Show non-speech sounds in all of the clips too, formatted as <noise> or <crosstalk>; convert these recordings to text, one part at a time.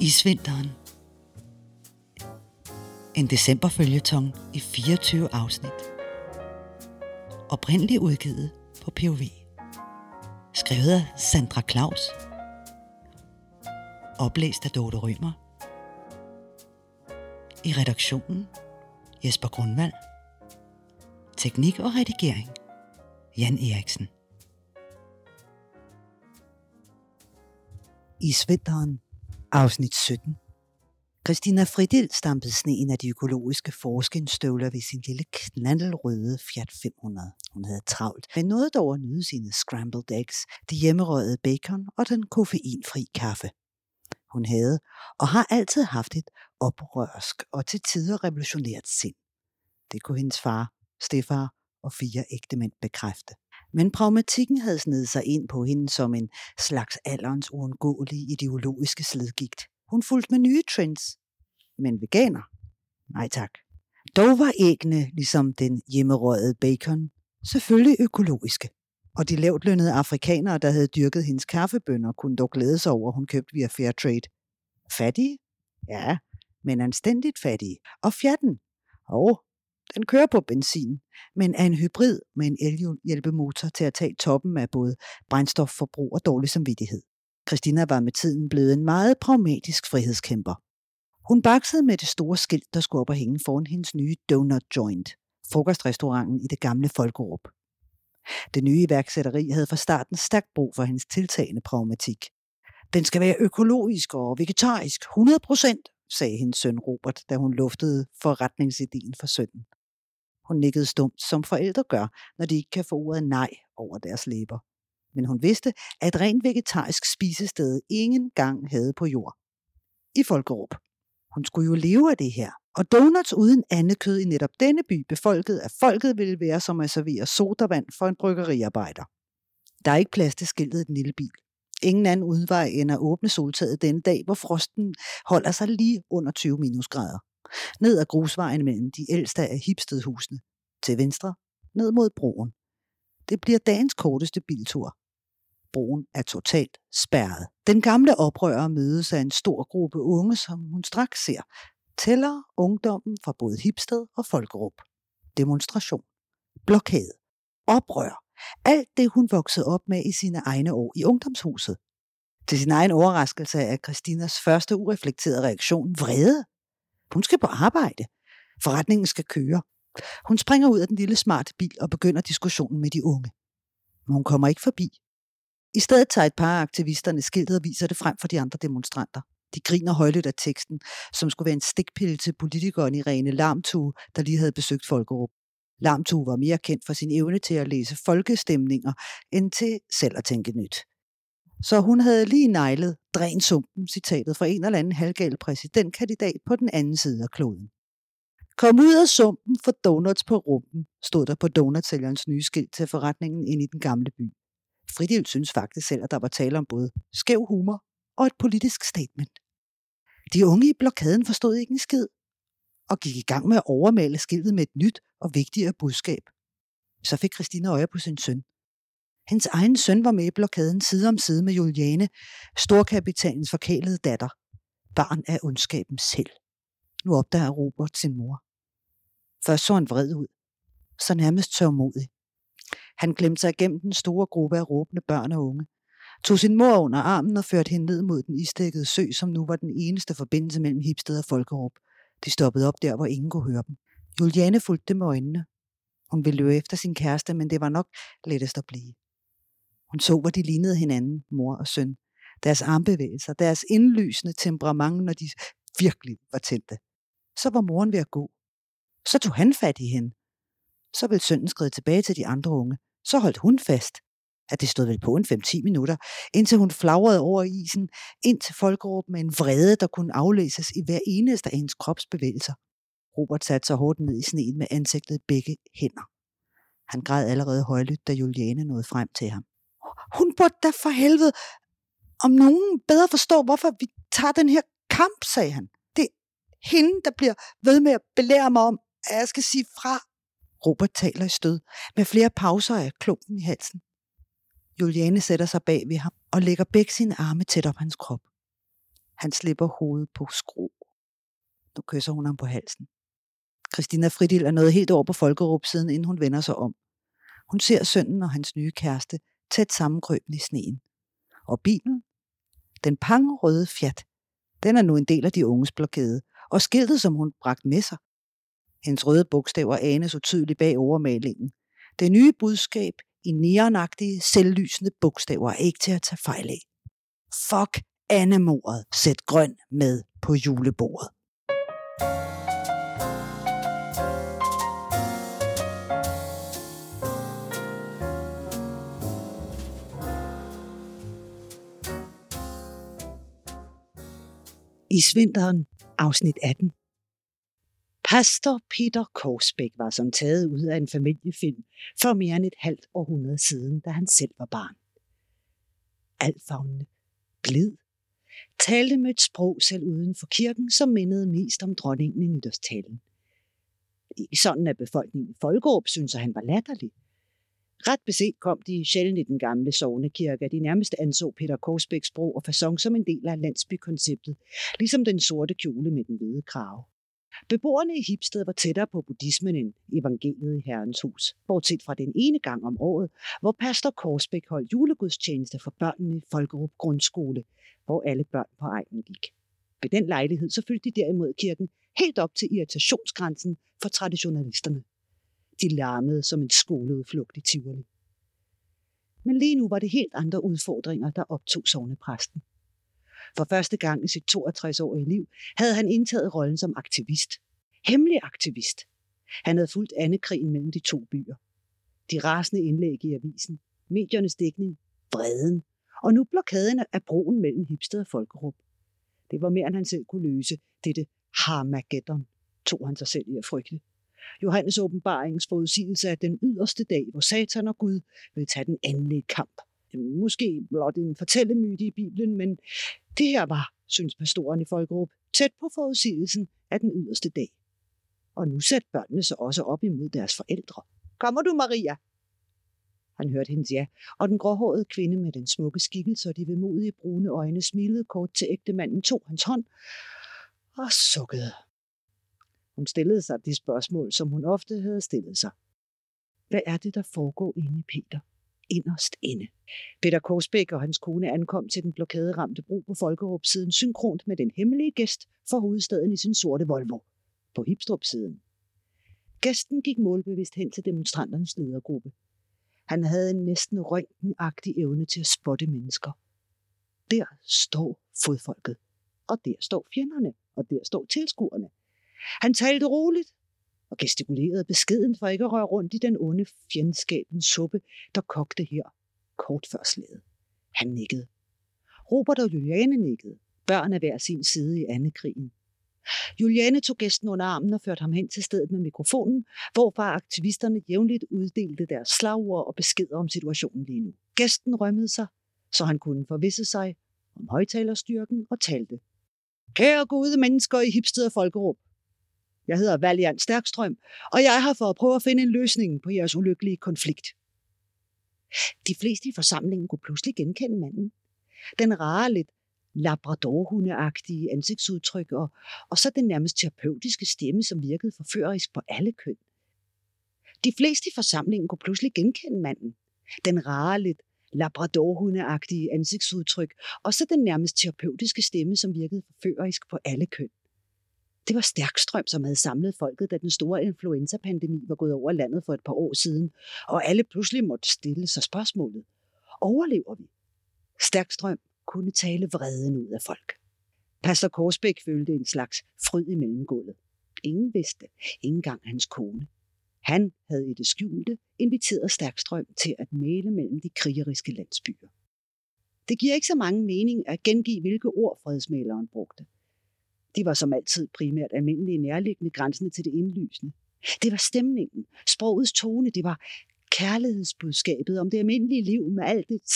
Isvinteren. En decemberfølgetong i 24 afsnit. Oprindeligt udgivet på POV. Skrevet af Sandra Claus. Oplæst af Dorte Rømer. I redaktionen Jesper Grundvald. Teknik og redigering Jan Eriksen. Isvinteren Afsnit 17 Christina Fridil stampede sneen af de økologiske forskenstøvler ved sin lille knaldelrøde Fiat 500. Hun havde travlt, men nåede dog at nyde sine scrambled eggs, det hjemmerøde bacon og den koffeinfri kaffe. Hun havde og har altid haft et oprørsk og til tider revolutionært sind. Det kunne hendes far, stefar og fire ægte mænd bekræfte. Men pragmatikken havde snedet sig ind på hende som en slags alderens uundgåelige ideologiske sledgigt. Hun fulgte med nye trends. Men veganer? Nej tak. Dog var æggene, ligesom den hjemmerøgede bacon, selvfølgelig økologiske. Og de lavt lønnede afrikanere, der havde dyrket hendes kaffebønder, kunne dog glæde sig over, at hun købte via Fairtrade. Fattige? Ja, men anstændigt fattige. Og fjatten? Og den kører på benzin, men er en hybrid med en elhjælpemotor til at tage toppen af både brændstofforbrug og dårlig samvittighed. Christina var med tiden blevet en meget pragmatisk frihedskæmper. Hun baksede med det store skilt, der skulle op og hænge foran hendes nye Donut Joint, frokostrestauranten i det gamle Folkerup. Det nye iværksætteri havde fra starten stærkt brug for hendes tiltagende pragmatik. Den skal være økologisk og vegetarisk, 100 procent, sagde hendes søn Robert, da hun luftede forretningsideen for sønnen. Hun nikkede stumt, som forældre gør, når de ikke kan få ordet nej over deres læber. Men hun vidste, at et rent vegetarisk spisested ingen gang havde på jord. I Folkerup. Hun skulle jo leve af det her. Og donuts uden andet kød i netop denne by befolket, af folket ville være som at servere sodavand for en bryggeriarbejder. Der er ikke plads til skiltet i den lille bil. Ingen anden udvej end at åbne soltaget denne dag, hvor frosten holder sig lige under 20 minusgrader. Ned ad grusvejen mellem de ældste af hipstedhusene. Til venstre, ned mod broen. Det bliver dagens korteste biltur. Broen er totalt spærret. Den gamle oprører mødes af en stor gruppe unge, som hun straks ser, tæller ungdommen fra både Hipsted og Folkerup. Demonstration. Blokade. Oprør. Alt det, hun voksede op med i sine egne år i ungdomshuset. Til sin egen overraskelse er Christinas første ureflekterede reaktion vrede. Hun skal på arbejde. Forretningen skal køre. Hun springer ud af den lille smarte bil og begynder diskussionen med de unge. Men hun kommer ikke forbi. I stedet tager et par af aktivisterne skiltet og viser det frem for de andre demonstranter. De griner højlydt af teksten, som skulle være en stikpille til politikeren Irene Larmtue, der lige havde besøgt Folkerup. Larmtue var mere kendt for sin evne til at læse folkestemninger, end til selv at tænke nyt. Så hun havde lige nejlet dræn sumpen citatet fra en eller anden halvgal præsidentkandidat på den anden side af kloden. Kom ud af sumpen for donuts på rumpen, stod der på donutsælgerens nye skilt til forretningen ind i den gamle by. Fridil synes faktisk selv, at der var tale om både skæv humor og et politisk statement. De unge i blokaden forstod ikke en skid, og gik i gang med at overmale skiltet med et nyt og vigtigere budskab. Så fik Christina øje på sin søn. Hendes egen søn var med i blokaden side om side med Juliane, storkapitalens forkælede datter. Barn af ondskaben selv. Nu opdager Robert sin mor. Først så han vred ud, så nærmest tørmodig. Han glemte sig igennem den store gruppe af råbende børn og unge, tog sin mor under armen og førte hende ned mod den isdækkede sø, som nu var den eneste forbindelse mellem Hipsted og Folkerup. De stoppede op der, hvor ingen kunne høre dem. Juliane fulgte dem med øjnene. Hun ville løbe efter sin kæreste, men det var nok lettest at blive. Hun så, hvor de lignede hinanden, mor og søn. Deres armbevægelser, deres indlysende temperament, når de virkelig var tændte. Så var moren ved at gå. Så tog han fat i hende. Så ville sønnen skride tilbage til de andre unge. Så holdt hun fast. At det stod vel på en 5-10 minutter, indtil hun flagrede over isen, ind til folkeråb med en vrede, der kunne aflæses i hver eneste af hendes kropsbevægelser. Robert satte sig hårdt ned i sneen med ansigtet begge hænder. Han græd allerede højlydt, da Juliane nåede frem til ham. Hun burde da for helvede, om nogen bedre forstår, hvorfor vi tager den her kamp, sagde han. Det er hende, der bliver ved med at belære mig om, at jeg skal sige fra. Robert taler i stød, med flere pauser af klumpen i halsen. Juliane sætter sig bag ved ham og lægger begge sine arme tæt op hans krop. Han slipper hovedet på skro. Nu kysser hun ham på halsen. Christina Fridil er nået helt over på Folkerup-siden, inden hun vender sig om. Hun ser sønnen og hans nye kæreste tæt sammenkrøbende i sneen. Og bilen, den pangerøde Fiat, den er nu en del af de unges blokade, og skiltet, som hun bragt med sig. Hendes røde bogstaver anes utydeligt bag overmalingen. Det nye budskab i neonagtige, selvlysende bogstaver er ikke til at tage fejl af. Fuck Annemordet, Sæt grøn med på julebordet. Isvinteren, afsnit 18. Pastor Peter Korsbæk var som taget ud af en familiefilm for mere end et halvt århundrede siden, da han selv var barn. Altfagnende, blid, talte med et sprog selv uden for kirken, som mindede mest om dronningen i nytårstalen. Ikke sådan, at befolkningen i Folkerup synes, at han var latterlig. Ret beset kom de sjældent i den gamle sovnekirke, de nærmest anså Peter Korsbæks bro og fasong som en del af landsbykonceptet, ligesom den sorte kjole med den hvide krave. Beboerne i Hipsted var tættere på buddhismen end evangeliet i Herrens hus, bortset fra den ene gang om året, hvor pastor Korsbæk holdt julegudstjeneste for børnene i Folkerup Grundskole, hvor alle børn på egnen gik. Ved den lejlighed så fyldte de derimod kirken helt op til irritationsgrænsen for traditionalisterne. De larmede som en skoleudflugt i Tivoli. Men lige nu var det helt andre udfordringer, der optog sovnepræsten. For første gang i sit 62-årige liv havde han indtaget rollen som aktivist. Hemmelig aktivist. Han havde fulgt andekrigen mellem de to byer. De rasende indlæg i avisen, mediernes dækning, vreden, og nu blokaden af broen mellem Hipsted og Folkerup. Det var mere, end han selv kunne løse. Dette Harmageddon tog han sig selv i at frygte. Johannes åbenbaringens forudsigelse af den yderste dag, hvor Satan og Gud vil tage den endelige kamp. Måske blot en fortællemyte i Bibelen, men det her var, synes pastoren i Folkerup, tæt på forudsigelsen af den yderste dag. Og nu satte børnene sig også op imod deres forældre. Kommer du, Maria? Han hørte hendes ja, og den gråhårede kvinde med den smukke skikkelse og de vemodige brune øjne smilede kort til ægtemanden, tog hans hånd og sukkede. Hun stillede sig de spørgsmål, som hun ofte havde stillet sig. Hvad er det, der foregår inde i Peter? Inderst inde. Peter Korsbæk og hans kone ankom til den blokaderamte bro på Folkerup siden synkront med den hemmelige gæst for hovedstaden i sin sorte Volvo på Hipstrup siden. Gæsten gik målbevidst hen til demonstranternes ledergruppe. Han havde en næsten røntgenagtig evne til at spotte mennesker. Der står fodfolket, og der står fjenderne, og der står tilskuerne. Han talte roligt og gestikulerede beskeden for ikke at røre rundt i den onde fjendskabens suppe, der kogte her kort før slaget. Han nikkede. Robert og Juliane nikkede. Børn af hver sin side i anden krigen. Juliane tog gæsten under armen og førte ham hen til stedet med mikrofonen, hvorfra aktivisterne jævnligt uddelte deres slagord og beskeder om situationen lige nu. Gæsten rømmede sig, så han kunne forvisse sig om højtalerstyrken og talte. Kære gode mennesker i Hipsted og Folkerup, jeg hedder Valiant Stærkstrøm, og jeg har for at prøve at finde en løsning på jeres ulykkelige konflikt. De fleste i forsamlingen kunne pludselig genkende manden. Den rare, lidt labradorhundeagtige ansigtsudtryk og, og så den nærmest terapeutiske stemme, som virkede forførerisk på alle køn. De fleste i forsamlingen kunne pludselig genkende manden. Den rare, lidt labradorhundeagtige ansigtsudtryk, og så den nærmest terapeutiske stemme, som virkede forførerisk på alle køn. Det var Stærkstrøm, som havde samlet folket, da den store influenzapandemi var gået over landet for et par år siden, og alle pludselig måtte stille sig spørgsmålet. Overlever vi? Stærkstrøm kunne tale vreden ud af folk. Pastor Korsbæk følte en slags fryd i mellemgulvet. Ingen vidste, ikke engang hans kone. Han havde i det skjulte inviteret Stærkstrøm til at male mellem de krigeriske landsbyer. Det giver ikke så mange mening at gengive, hvilke ord fredsmaleren brugte. De var som altid primært almindelige nærliggende grænsende til det indlysende. Det var stemningen, sprogets tone, det var kærlighedsbudskabet om det almindelige liv med alt dets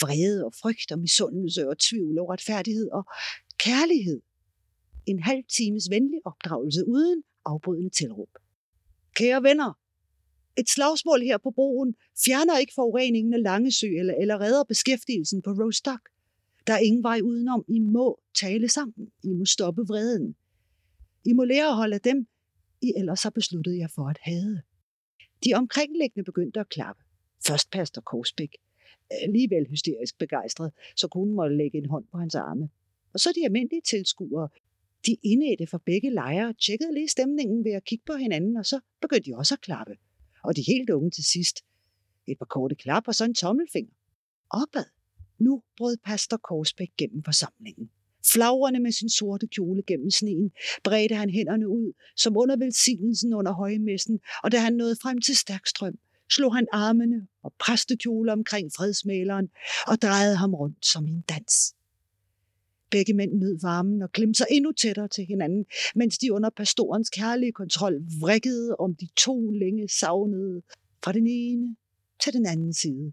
vrede og frygt og misundelse og tvivl og retfærdighed og kærlighed. En halv times venlig opdragelse uden afbrydende tilråb. Kære venner, et slagsmål her på broen fjerner ikke forureningen af Langesø eller, eller redder beskæftigelsen på Rostock. Der er ingen vej udenom. I må tale sammen. I må stoppe vreden. I må lære at holde dem, I ellers har besluttet jer for at hade. De omkringliggende begyndte at klappe. Først pastor Korsbæk. Alligevel hysterisk begejstret, så konen måtte lægge en hånd på hans arme. Og så de almindelige tilskuere. De indædte fra begge lejre tjekkede lige stemningen ved at kigge på hinanden, og så begyndte de også at klappe. Og de helt unge til sidst. Et par korte klap og så en tommelfinger. Opad. Nu brød pastor Korsbæk gennem forsamlingen. Flagrende med sin sorte kjole gennem sneen, bredte han hænderne ud, som under velsignelsen under højmessen, og da han nåede frem til Stærkstrøm, slog han armene og præstekjole omkring fredsmaleren og drejede ham rundt som i en dans. Begge mænd nød varmen og klemte sig endnu tættere til hinanden, mens de under pastorens kærlige kontrol vrikkede om de to længe savnede fra den ene til den anden side.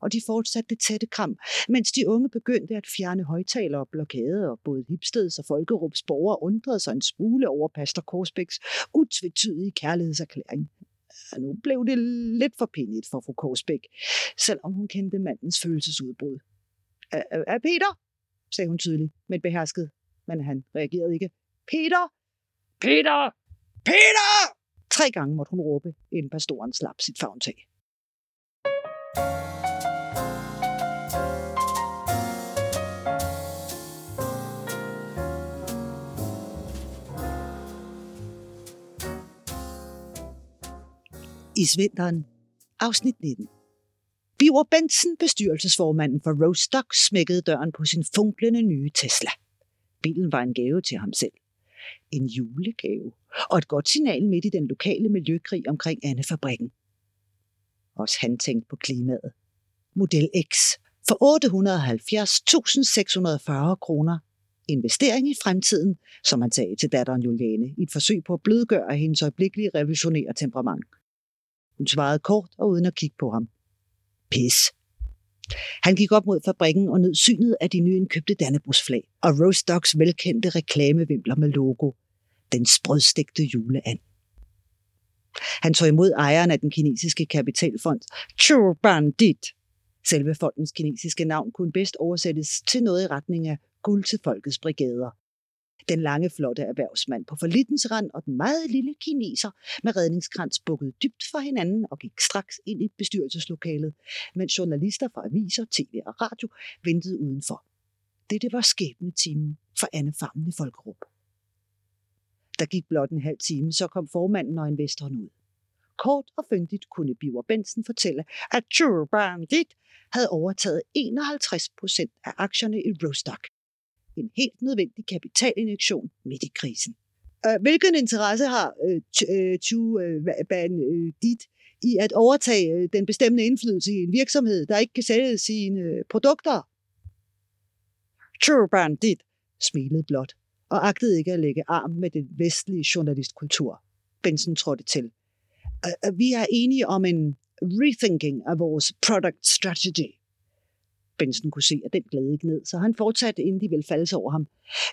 Og de fortsatte det tætte kram, mens de unge begyndte at fjerne højtaler og blokader, og både Hipsteds og Folkerups borgere undrede sig en smule over pastor Korsbæks utvetydige kærlighedserklæring. Og nu blev det lidt for pinligt for fru Korsbæk, selvom hun kendte mandens følelsesudbrud. Er Peter? sagde hun tydeligt, men behersket, men han reagerede ikke. Peter! Peter! Peter! Tre gange måtte hun råbe, inden pastoren slap sit favntag. Isvinteren, afsnit 19. Biver Benson, bestyrelsesformanden for Rostock, smækkede døren på sin funklende nye Tesla. Bilen var en gave til ham selv. En julegave. Og et godt signal midt i den lokale miljøkrig omkring Anne-fabrikken. Også han tænkte på klimaet. Model X for 870.640 kroner. Investering i fremtiden, som han sagde til datteren Juliane, i et forsøg på at blødgøre hendes øjeblikkelige revolutionære temperament. Hun svarede kort og uden at kigge på ham. Pis. Han gik op mod fabrikken og nød synet af de nyindkøbte Dannebrugsflag og Rostocks velkendte reklamevimpler med logo. Den sprødstegte juleand. Han tog imod ejeren af den kinesiske kapitalfond, Chu Bandit. Selve fondens kinesiske navn kunne bedst oversættes til noget i retning af guld til folkets brigader den lange, flotte erhvervsmand på forlittens rand og den meget lille kineser med redningskrans bukkede dybt for hinanden og gik straks ind i bestyrelseslokalet, mens journalister fra aviser, tv og radio ventede udenfor. Dette var skæbnetimen for Anne Fammen i Folkerup. Der gik blot en halv time, så kom formanden og investoren ud. Kort og fyndigt kunne Biver Bensen fortælle, at Turban Bandit havde overtaget 51 procent af aktierne i Rostock en helt nødvendig kapitalinjektion midt i krisen. Hvilken interesse har øh, Tuban øh, øh, øh, dit i at overtage den bestemmende indflydelse i en virksomhed, der ikke kan sælge sine produkter? Tuban dit smilede blot og agtede ikke at lægge arm med den vestlige journalistkultur. Benson trådte til. Vi er enige om en rethinking af vores product strategy. Benson kunne se, at den glæde ikke ned, så han fortsatte, inden de ville falde over ham.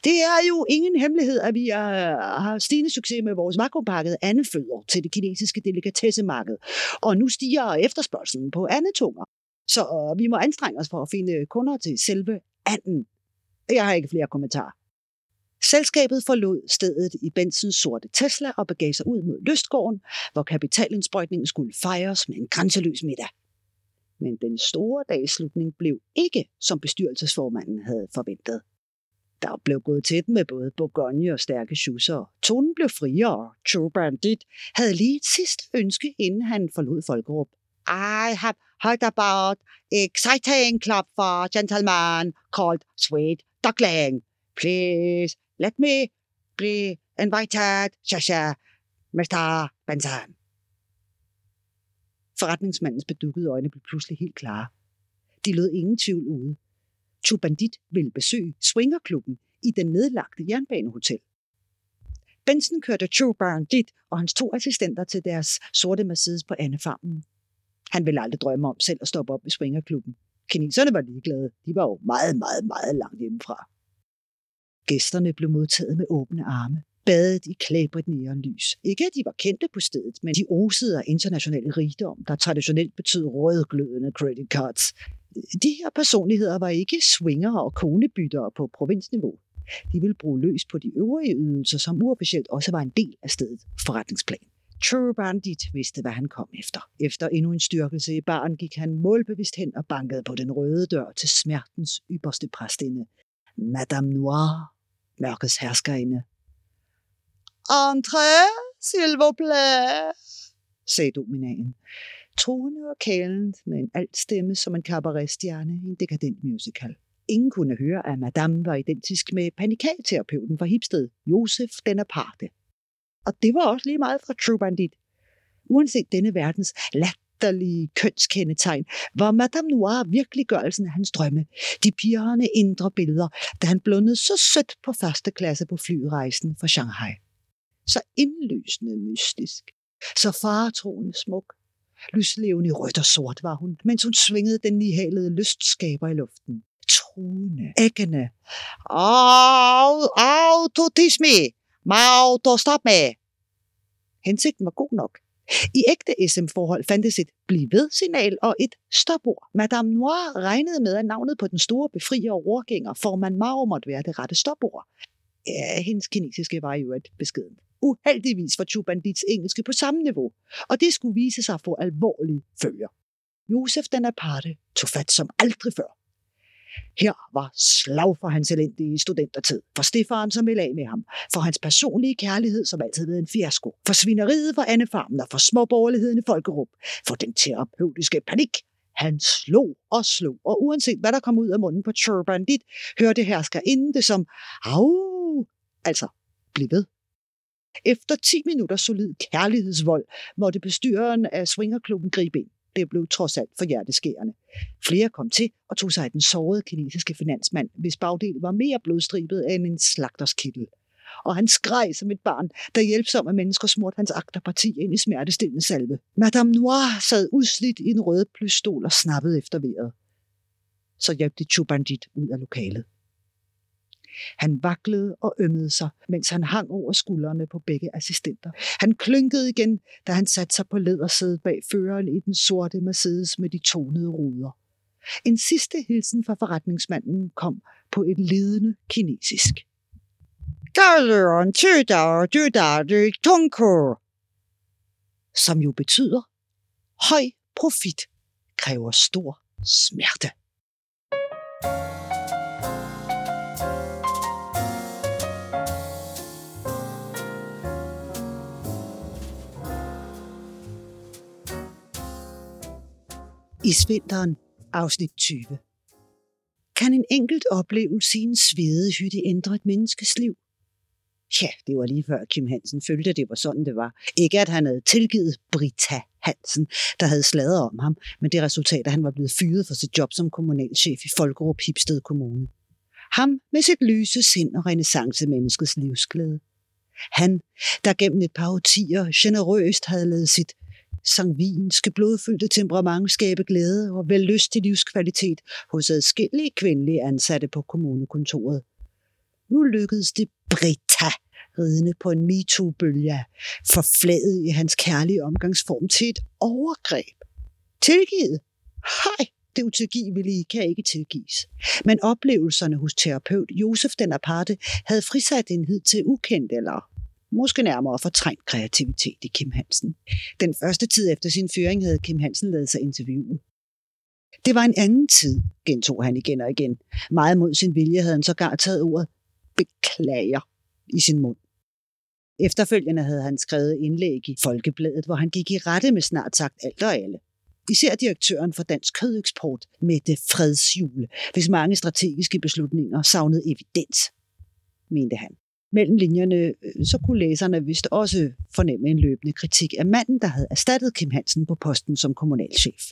Det er jo ingen hemmelighed, at vi er, har stigende succes med vores makropakket andefødder til det kinesiske delikatessemarked, og nu stiger efterspørgselen på andetunger. Så øh, vi må anstrenge os for at finde kunder til selve anden. Jeg har ikke flere kommentarer. Selskabet forlod stedet i Bensens sorte Tesla og begav sig ud mod Lystgården, hvor kapitalindsprøjtningen skulle fejres med en grænseløs middag. Men den store dagslutning blev ikke, som bestyrelsesformanden havde forventet. Der blev gået til med både Bourgogne og stærke schusser. Tonen blev friere. True Bandit havde lige et sidste ønske, inden han forlod Folkerup. I have heard about exciting club for gentlemen called Sweet Duckling. Please let me be invited, Shasha, Mr. Benson. Forretningsmandens bedukkede øjne blev pludselig helt klare. De lød ingen tvivl ude. To Bandit ville besøge Swingerklubben i den nedlagte jernbanehotel. Benson kørte True Bandit og hans to assistenter til deres sorte Mercedes på Annefarmen. Han ville aldrig drømme om selv at stoppe op i Swingerklubben. Kineserne var ligeglade. De var jo meget, meget, meget langt hjemmefra. Gæsterne blev modtaget med åbne arme badet i klæbret neonlys. Ikke at de var kendte på stedet, men de osede af international rigdom, der traditionelt betød rødglødende credit cards. De her personligheder var ikke swinger og konebyttere på provinsniveau. De ville bruge løs på de øvrige ydelser, som uofficielt også var en del af stedet forretningsplan. True Bandit vidste, hvad han kom efter. Efter endnu en styrkelse i barn gik han målbevidst hen og bankede på den røde dør til smertens ypperste præstinde, Madame Noir, mørkets herskerinde. Entré, s'il vous plaît, sagde dominaen. Troende og kælend med en alt stemme som en kabaretstjerne i en dekadent musical. Ingen kunne høre, at Madame var identisk med panikalterapeuten fra Hipsted, Josef den aparte. Og det var også lige meget fra True Bandit. Uanset denne verdens latterlige kønskendetegn, var Madame Noir virkeliggørelsen af hans drømme. De pigerne indre billeder, da han blundede så sødt på første klasse på flyrejsen fra Shanghai. Så indløsende mystisk. Så faretroende smuk. Lyslevende rødt og sort var hun, mens hun svingede den nihalede lystskaber i luften. Truende, æggende. Au, au, totismi! Mau, du stop med! Hensigten var god nok. I ægte SM-forhold fandtes et bliv ved signal og et stopord. Madame Noir regnede med, at navnet på den store befrier og overgænger, formand Mao måtte være det rette stopord. Ja, hendes kinesiske var jo et beskeden. Uheldigvis var Chubandits engelske på samme niveau, og det skulle vise sig at få alvorlige følger. Josef den aparte tog fat som aldrig før. Her var slag for hans elendige studentertid, for Stefan, som ville af med ham, for hans personlige kærlighed, som altid havde en fiasko, for svineriet for Anne Farmen og for småborgerligheden i Folkerup, for den terapeutiske panik. Han slog og slog, og uanset hvad der kom ud af munden på Turbandit, hørte hersker inden det som, au, altså, bliv ved. Efter 10 minutter solid kærlighedsvold måtte bestyreren af Swingerklubben gribe ind. Det blev trods alt for hjerteskærende. Flere kom til og tog sig af den sårede kinesiske finansmand, hvis bagdel var mere blodstribet end en slagterskittel. Og han skreg som et barn, da hjælpsomme mennesker smurte hans agterparti ind i smertestillende salve. Madame Noir sad udslidt i en rød plysstol og snappede efter vejret. Så hjalp de Chubandit ud af lokalet. Han vaklede og ømmede sig, mens han hang over skuldrene på begge assistenter. Han klynkede igen, da han satte sig på lædersædet bag føreren i den sorte Mercedes med de tonede ruder. En sidste hilsen fra forretningsmanden kom på et lidende kinesisk. Som jo betyder, høj profit kræver stor smerte. Isvinteren, afsnit 20. Kan en enkelt oplevelse i en svedehytte ændre et menneskes liv? Ja, det var lige før Kim Hansen følte, at det var sådan, det var. Ikke at han havde tilgivet Brita Hansen, der havde sladret om ham, men det resultat, at han var blevet fyret for sit job som kommunalchef i Folkerup Hipsted Kommune. Ham med sit lyse sind og renaissance-menneskets livsglæde. Han, der gennem et par årtier generøst havde lavet sit sangvinske, blodfyldte temperament skabe glæde og vel lyst til livskvalitet hos adskillige kvindelige ansatte på kommunekontoret. Nu lykkedes det Britta ridende på en MeToo-bølge, forfladet i hans kærlige omgangsform til et overgreb. Tilgivet? Hej, det utilgivelige kan ikke tilgives. Men oplevelserne hos terapeut Josef den Aparte havde frisat en hid til ukendt eller måske nærmere fortrængt kreativitet i Kim Hansen. Den første tid efter sin fyring havde Kim Hansen lavet sig interviewe. Det var en anden tid, gentog han igen og igen. Meget mod sin vilje havde han sågar taget ordet beklager i sin mund. Efterfølgende havde han skrevet indlæg i Folkebladet, hvor han gik i rette med snart sagt alt og alle. Især direktøren for Dansk Kødeksport, det Fredsjule, hvis mange strategiske beslutninger savnede evidens, mente han mellem linjerne, øh, så kunne læserne vist også fornemme en løbende kritik af manden, der havde erstattet Kim Hansen på posten som kommunalchef.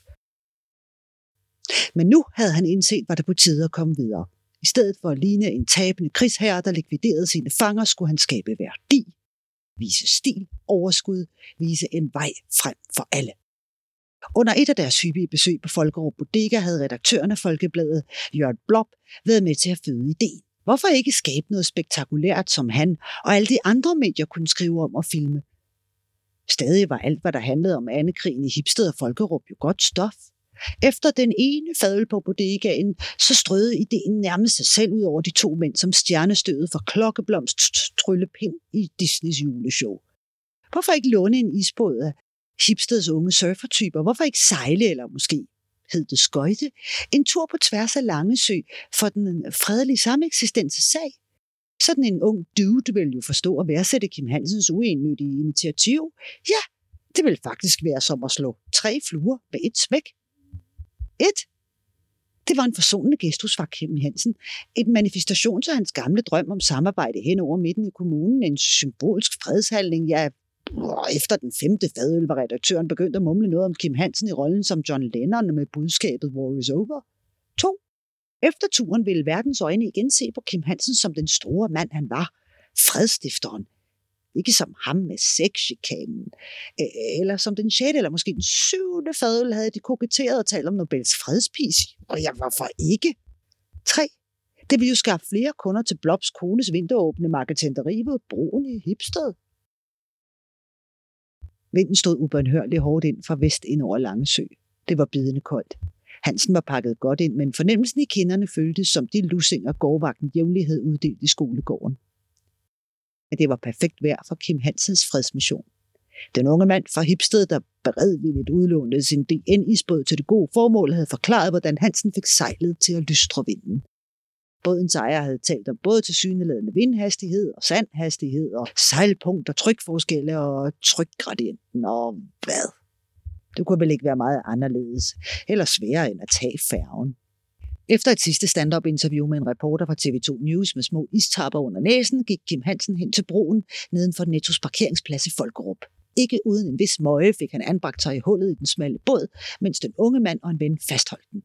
Men nu havde han indset, hvad der på tide at komme videre. I stedet for at ligne en tabende krigsherre, der likviderede sine fanger, skulle han skabe værdi, vise stil, overskud, vise en vej frem for alle. Under et af deres hyppige besøg på Folkerup Bodega havde redaktøren af Folkebladet, Jørgen Blob, været med til at føde ideen. Hvorfor ikke skabe noget spektakulært, som han og alle de andre medier kunne skrive om og filme? Stadig var alt, hvad der handlede om andekrigen i Hipsted og Folkerup jo godt stof. Efter den ene fadel på bodegaen, så strøede ideen nærmest sig selv ud over de to mænd, som stjernestødet for klokkeblomst tryllepind i Disneys juleshow. Hvorfor ikke låne en isbåd af Hipsteds unge surfertyper? Hvorfor ikke sejle, eller måske hed det skøjte? En tur på tværs af Langesø for den øh, fredelige sameksistens sag? Sådan en ung dude vil jo forstå at værdsætte Kim Hansens uennyttige initiativ. Ja, det vil faktisk være som at slå tre fluer med et smæk. Et. Det var en forsonende gestus fra Kim Hansen. Et manifestation til hans gamle drøm om samarbejde hen over midten i kommunen. En symbolsk fredshandling, ja, efter den femte fadøl var redaktøren begyndt at mumle noget om Kim Hansen i rollen som John Lennon med budskabet War is over. 2. Efter turen ville verdens øjne igen se på Kim Hansen som den store mand, han var. Fredstifteren. Ikke som ham med sexchikanen. Eller som den sjette eller måske den syvende fadøl havde de koketteret og talt om Nobels fredspris. Og jeg hvorfor ikke? 3. Det ville jo skaffe flere kunder til Blobs kones vinteråbne marketenteri ved broen i Hipsted. Vinden stod ubønhørligt hårdt ind fra vest ind over Langesø. Det var bidende koldt. Hansen var pakket godt ind, men fornemmelsen i kinderne føltes som de lussinger gårdvagten jævnlig havde uddelt i skolegården. Men det var perfekt vejr for Kim Hansens fredsmission. Den unge mand fra Hipsted, der beredvilligt udlånede sin DN-isbåd til det gode formål, havde forklaret, hvordan Hansen fik sejlet til at lystre vinden. Bådens ejer havde talt om både til syneladende vindhastighed og sandhastighed og sejlpunkt og trykforskelle og trykgradienten og hvad. Det kunne vel ikke være meget anderledes, eller sværere end at tage færgen. Efter et sidste stand-up interview med en reporter fra TV2 News med små istapper under næsen, gik Kim Hansen hen til broen neden for Nettos parkeringsplads i Folkerup. Ikke uden en vis møje fik han anbragt sig i hullet i den smalle båd, mens den unge mand og en ven fastholdt den.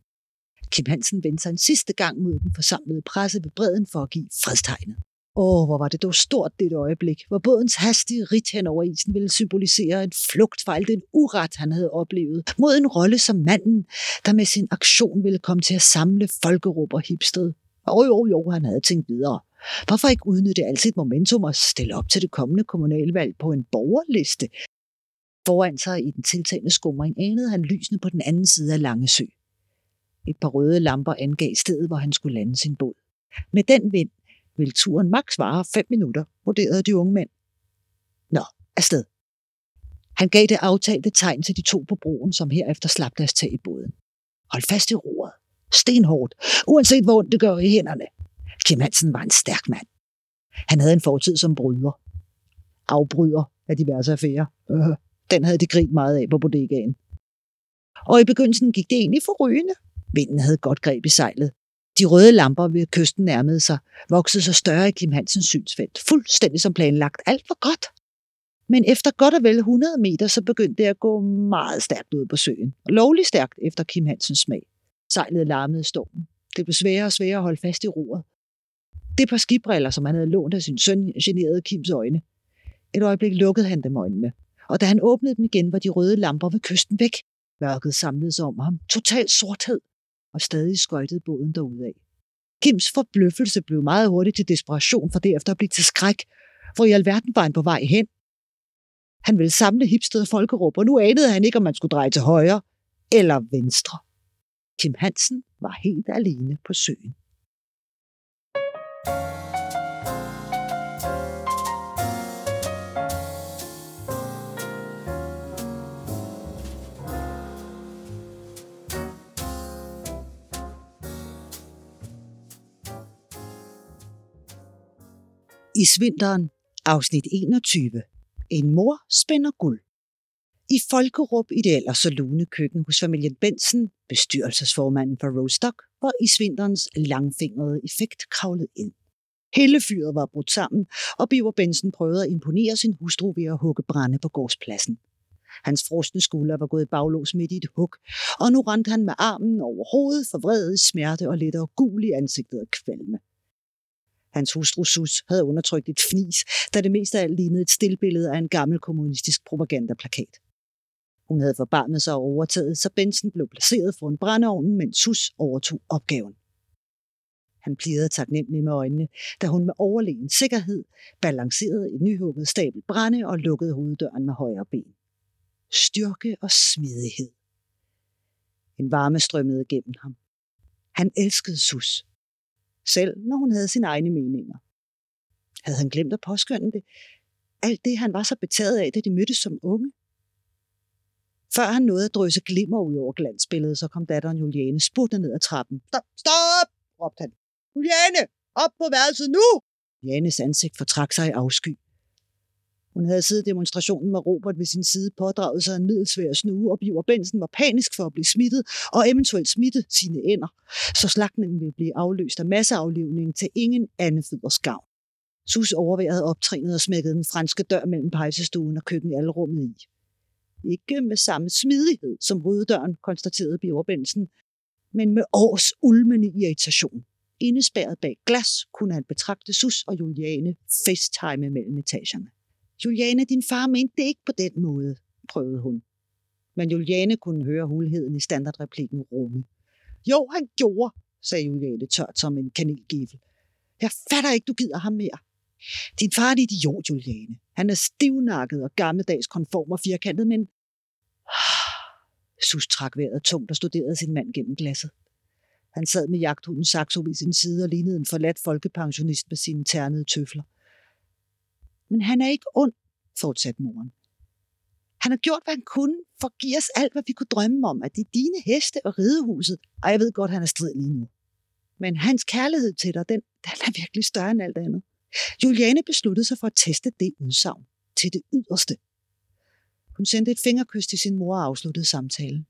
Kim Hansen vendte sig en sidste gang mod den forsamlede presse ved bredden for at give fredstegnet. Åh, hvor var det dog stort det øjeblik, hvor bådens hastige rit hen over isen ville symbolisere en flugt fra alt den uret, han havde oplevet, mod en rolle som manden, der med sin aktion ville komme til at samle folkeråb og hipsted. Og jo, jo, han havde tænkt videre. Hvorfor ikke udnytte alt sit momentum og stille op til det kommende kommunalvalg på en borgerliste? Foran sig i den tiltagende skumring anede han lysene på den anden side af Langesø. Et par røde lamper angav stedet, hvor han skulle lande sin båd. Med den vind ville turen maks vare fem minutter, vurderede de unge mænd. Nå, afsted. Han gav det aftalte tegn til de to på broen, som herefter slap deres tag i båden. Hold fast i roret. Stenhårdt, uanset hvor ondt det gør i hænderne. Kim Hansen var en stærk mand. Han havde en fortid som bryder. Afbryder af diverse affærer. Øh, den havde de grint meget af på bodegaen. Og i begyndelsen gik det egentlig for rygende. Vinden havde godt greb i sejlet. De røde lamper ved kysten nærmede sig, voksede så større i Kim Hansens synsfelt, fuldstændig som planlagt. Alt var godt. Men efter godt og vel 100 meter, så begyndte det at gå meget stærkt ud på søen. Lovlig lovligt stærkt efter Kim Hansens smag. Sejlet larmede stormen. Det blev sværere og sværere at holde fast i roret. Det par skibriller, som han havde lånt af sin søn, generede Kims øjne. Et øjeblik lukkede han dem øjnene, og da han åbnede dem igen, var de røde lamper ved kysten væk. Mørket samlede sig om ham. Total sorthed og stadig skøjtede båden derudad. Kims forbløffelse blev meget hurtigt til desperation for derefter at blive til skræk. Hvor i alverden var han på vej hen? Han ville samle Hipsted og Folkerup, og nu anede han ikke, om man skulle dreje til højre eller venstre. Kim Hansen var helt alene på søen. I Svinteren, afsnit 21. En mor spænder guld. I Folkerup i det ellers så lune køkken hos familien Bensen, bestyrelsesformanden for Rostock, var i Svinterens langfingrede effekt kravlet ind. Hele fyret var brudt sammen, og Biver Bensen prøvede at imponere sin hustru ved at hugge brænde på gårdspladsen. Hans frosne skulder var gået i baglås midt i et hug, og nu rendte han med armen over hovedet, forvredet smerte og lidt og gul i ansigtet af kvalme. Hans hustru Sus havde undertrykt et fnis, da det mest af alt lignede et stillbillede af en gammel kommunistisk propagandaplakat. Hun havde forbarmet sig og overtaget, så Benson blev placeret foran brændeovnen, mens Sus overtog opgaven. Han plirede taknemmelig med øjnene, da hun med overlegen sikkerhed balancerede et nyhugget stabel brænde og lukkede hoveddøren med højre ben. Styrke og smidighed. En varme strømmede gennem ham. Han elskede Sus. Selv når hun havde sine egne meninger. Havde han glemt at påskynde det? Alt det, han var så betaget af, da de mødtes som unge. Før han nåede at drøse glimmer ud over glansbilledet, så kom datteren Juliane spurgte ned ad trappen. Stop, stop, råbte han. Juliane, op på værelset nu! Janes ansigt fortrak sig i afsky. Hun havde siddet demonstrationen med Robert ved sin side, pådraget sig en middelsvær snue, og Biver Bensen var panisk for at blive smittet, og eventuelt smitte sine ender, så slagtningen ville blive afløst af masseaflivningen til ingen anden fødders gavn. Sus overværede optrinet og smækkede den franske dør mellem pejsestuen og køkkenalrummet i. Ikke med samme smidighed som døren, konstaterede Biver Bensen, men med års ulmende irritation. Indespærret bag glas kunne han betragte Sus og Juliane facetime mellem etagerne. Juliane, din far mente det ikke på den måde, prøvede hun. Men Juliane kunne høre hulheden i standardreplikken rumme. Jo, han gjorde, sagde Juliane tørt som en kanelgivel. Jeg fatter ikke, du gider ham mere. Din far er en idiot, Juliane. Han er stivnakket og gammeldags konform og firkantet, men... Sus trak vejret tungt og studerede sin mand gennem glasset. Han sad med jagthunden Saxo ved sin side og lignede en forladt folkepensionist med sine ternede tøfler. Men han er ikke ond, fortsatte moren. Han har gjort, hvad han kunne, for at give os alt, hvad vi kunne drømme om, at det er dine heste og ridehuset, og jeg ved godt, han er strid lige nu. Men hans kærlighed til dig, den, den er virkelig større end alt andet. Juliane besluttede sig for at teste det udsagn til det yderste. Hun sendte et fingerkys til sin mor og afsluttede samtalen.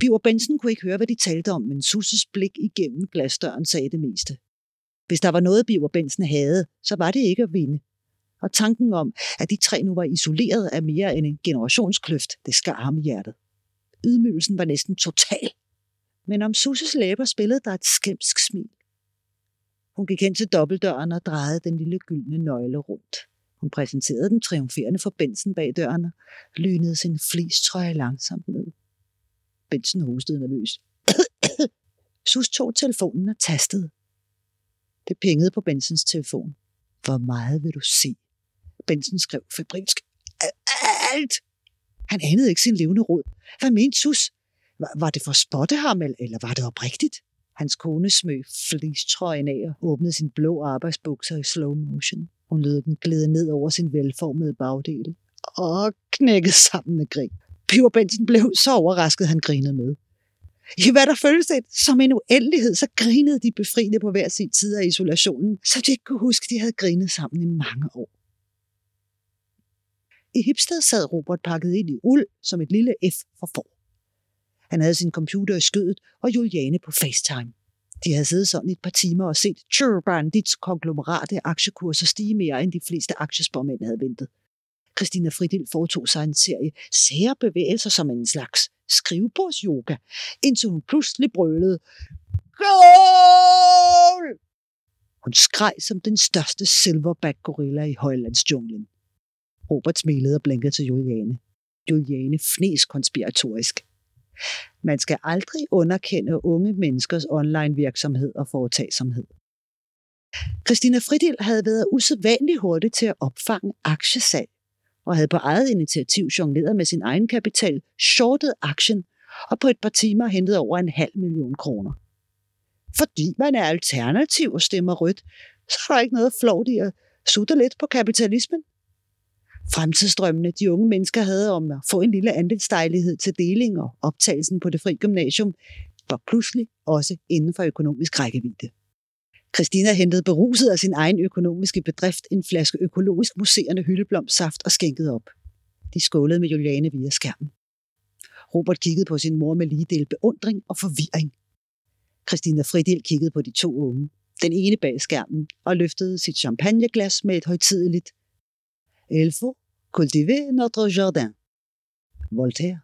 Biver Benson kunne ikke høre, hvad de talte om, men Susses blik igennem glasdøren sagde det meste. Hvis der var noget, Biver Benson havde, så var det ikke at vinde. Og tanken om, at de tre nu var isoleret af mere end en generationskløft, det skar ham i hjertet. Ydmygelsen var næsten total. Men om Susses læber spillede der et skæmsk smil. Hun gik hen til dobbeltdøren og drejede den lille gyldne nøgle rundt. Hun præsenterede den triumferende for Benson bag døren og lynede sin flistrøje langsomt ned. Benson hostede nervøs. <coughs> Sus tog telefonen og tastede. Det pingede på Bensons telefon. Hvor meget vil du se? Benson skrev febrilsk. Alt! Han anede ikke sin levende råd. Hvad mente Sus? Var, var det for at spotte ham, eller var det oprigtigt? Hans kone smøg flistrøjen af og åbnede sin blå arbejdsbukser i slow motion. Hun lød den glæde ned over sin velformede bagdel og knækkede sammen med grin. Piver Benson blev så overrasket, han grinede med. I hvad der føltes et, som en uendelighed, så grinede de befriende på hver sin tid af isolationen, så de ikke kunne huske, at de havde grinet sammen i mange år. I Hipsted sad Robert pakket ind i uld som et lille F for for. Han havde sin computer i skødet og Juliane på FaceTime. De havde siddet sådan et par timer og set Turbandits konglomerate aktiekurser stige mere, end de fleste aktiespormænd havde ventet. Christina Fridil foretog sig en serie sære bevægelser som en slags skrivebordsyoga, indtil hun pludselig brølede, Goal! Hun skreg som den største silverback gorilla i højlandsjunglen. Robert smilede og blinkede til Juliane. Juliane fnes konspiratorisk. Man skal aldrig underkende unge menneskers online virksomhed og foretagsomhed. Christina Fridil havde været usædvanligt hurtig til at opfange aktiesalg og havde på eget initiativ jongleret med sin egen kapital, shortet aktien og på et par timer hentet over en halv million kroner. Fordi man er alternativ og stemmer rødt, så er der ikke noget flot i at sutte lidt på kapitalismen. Fremtidsdrømmene de unge mennesker havde om at få en lille andelsdejlighed til deling og optagelsen på det fri gymnasium, var pludselig også inden for økonomisk rækkevidde. Christina hentede beruset af sin egen økonomiske bedrift en flaske økologisk muserende hyldeblomstsaft og skænkede op. De skålede med Juliane via skærmen. Robert kiggede på sin mor med lige del beundring og forvirring. Christina Fridil kiggede på de to unge, den ene bag skærmen, og løftede sit champagneglas med et højtideligt Il faut cultiver notre jardin. Voltaire.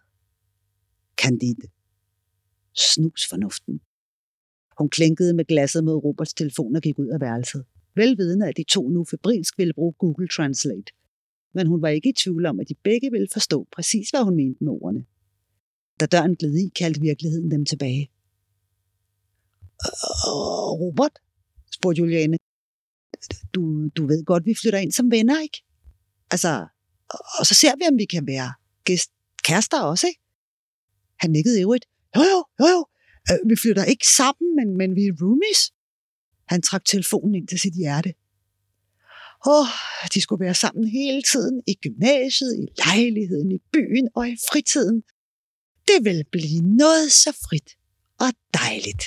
Candide. Snus fornuften. Hun klinkede med glasset mod Roberts telefon og gik ud af værelset. Velvidende, at de to nu febrilsk ville bruge Google Translate. Men hun var ikke i tvivl om, at de begge ville forstå præcis, hvad hun mente med ordene. Da døren gled i, kaldte virkeligheden dem tilbage. Øh, Robert? spurgte Juliane. Du, du ved godt, vi flytter ind som venner, ikke? Altså, og så ser vi, om vi kan være gæst, kærester også, ikke? Han nikkede i øvrigt. Jo, jo, jo, jo. Øh, vi flytter ikke sammen, men, men vi er roomies. Han trak telefonen ind til sit hjerte. Åh, de skulle være sammen hele tiden, i gymnasiet, i lejligheden, i byen og i fritiden. Det vil blive noget så frit og dejligt.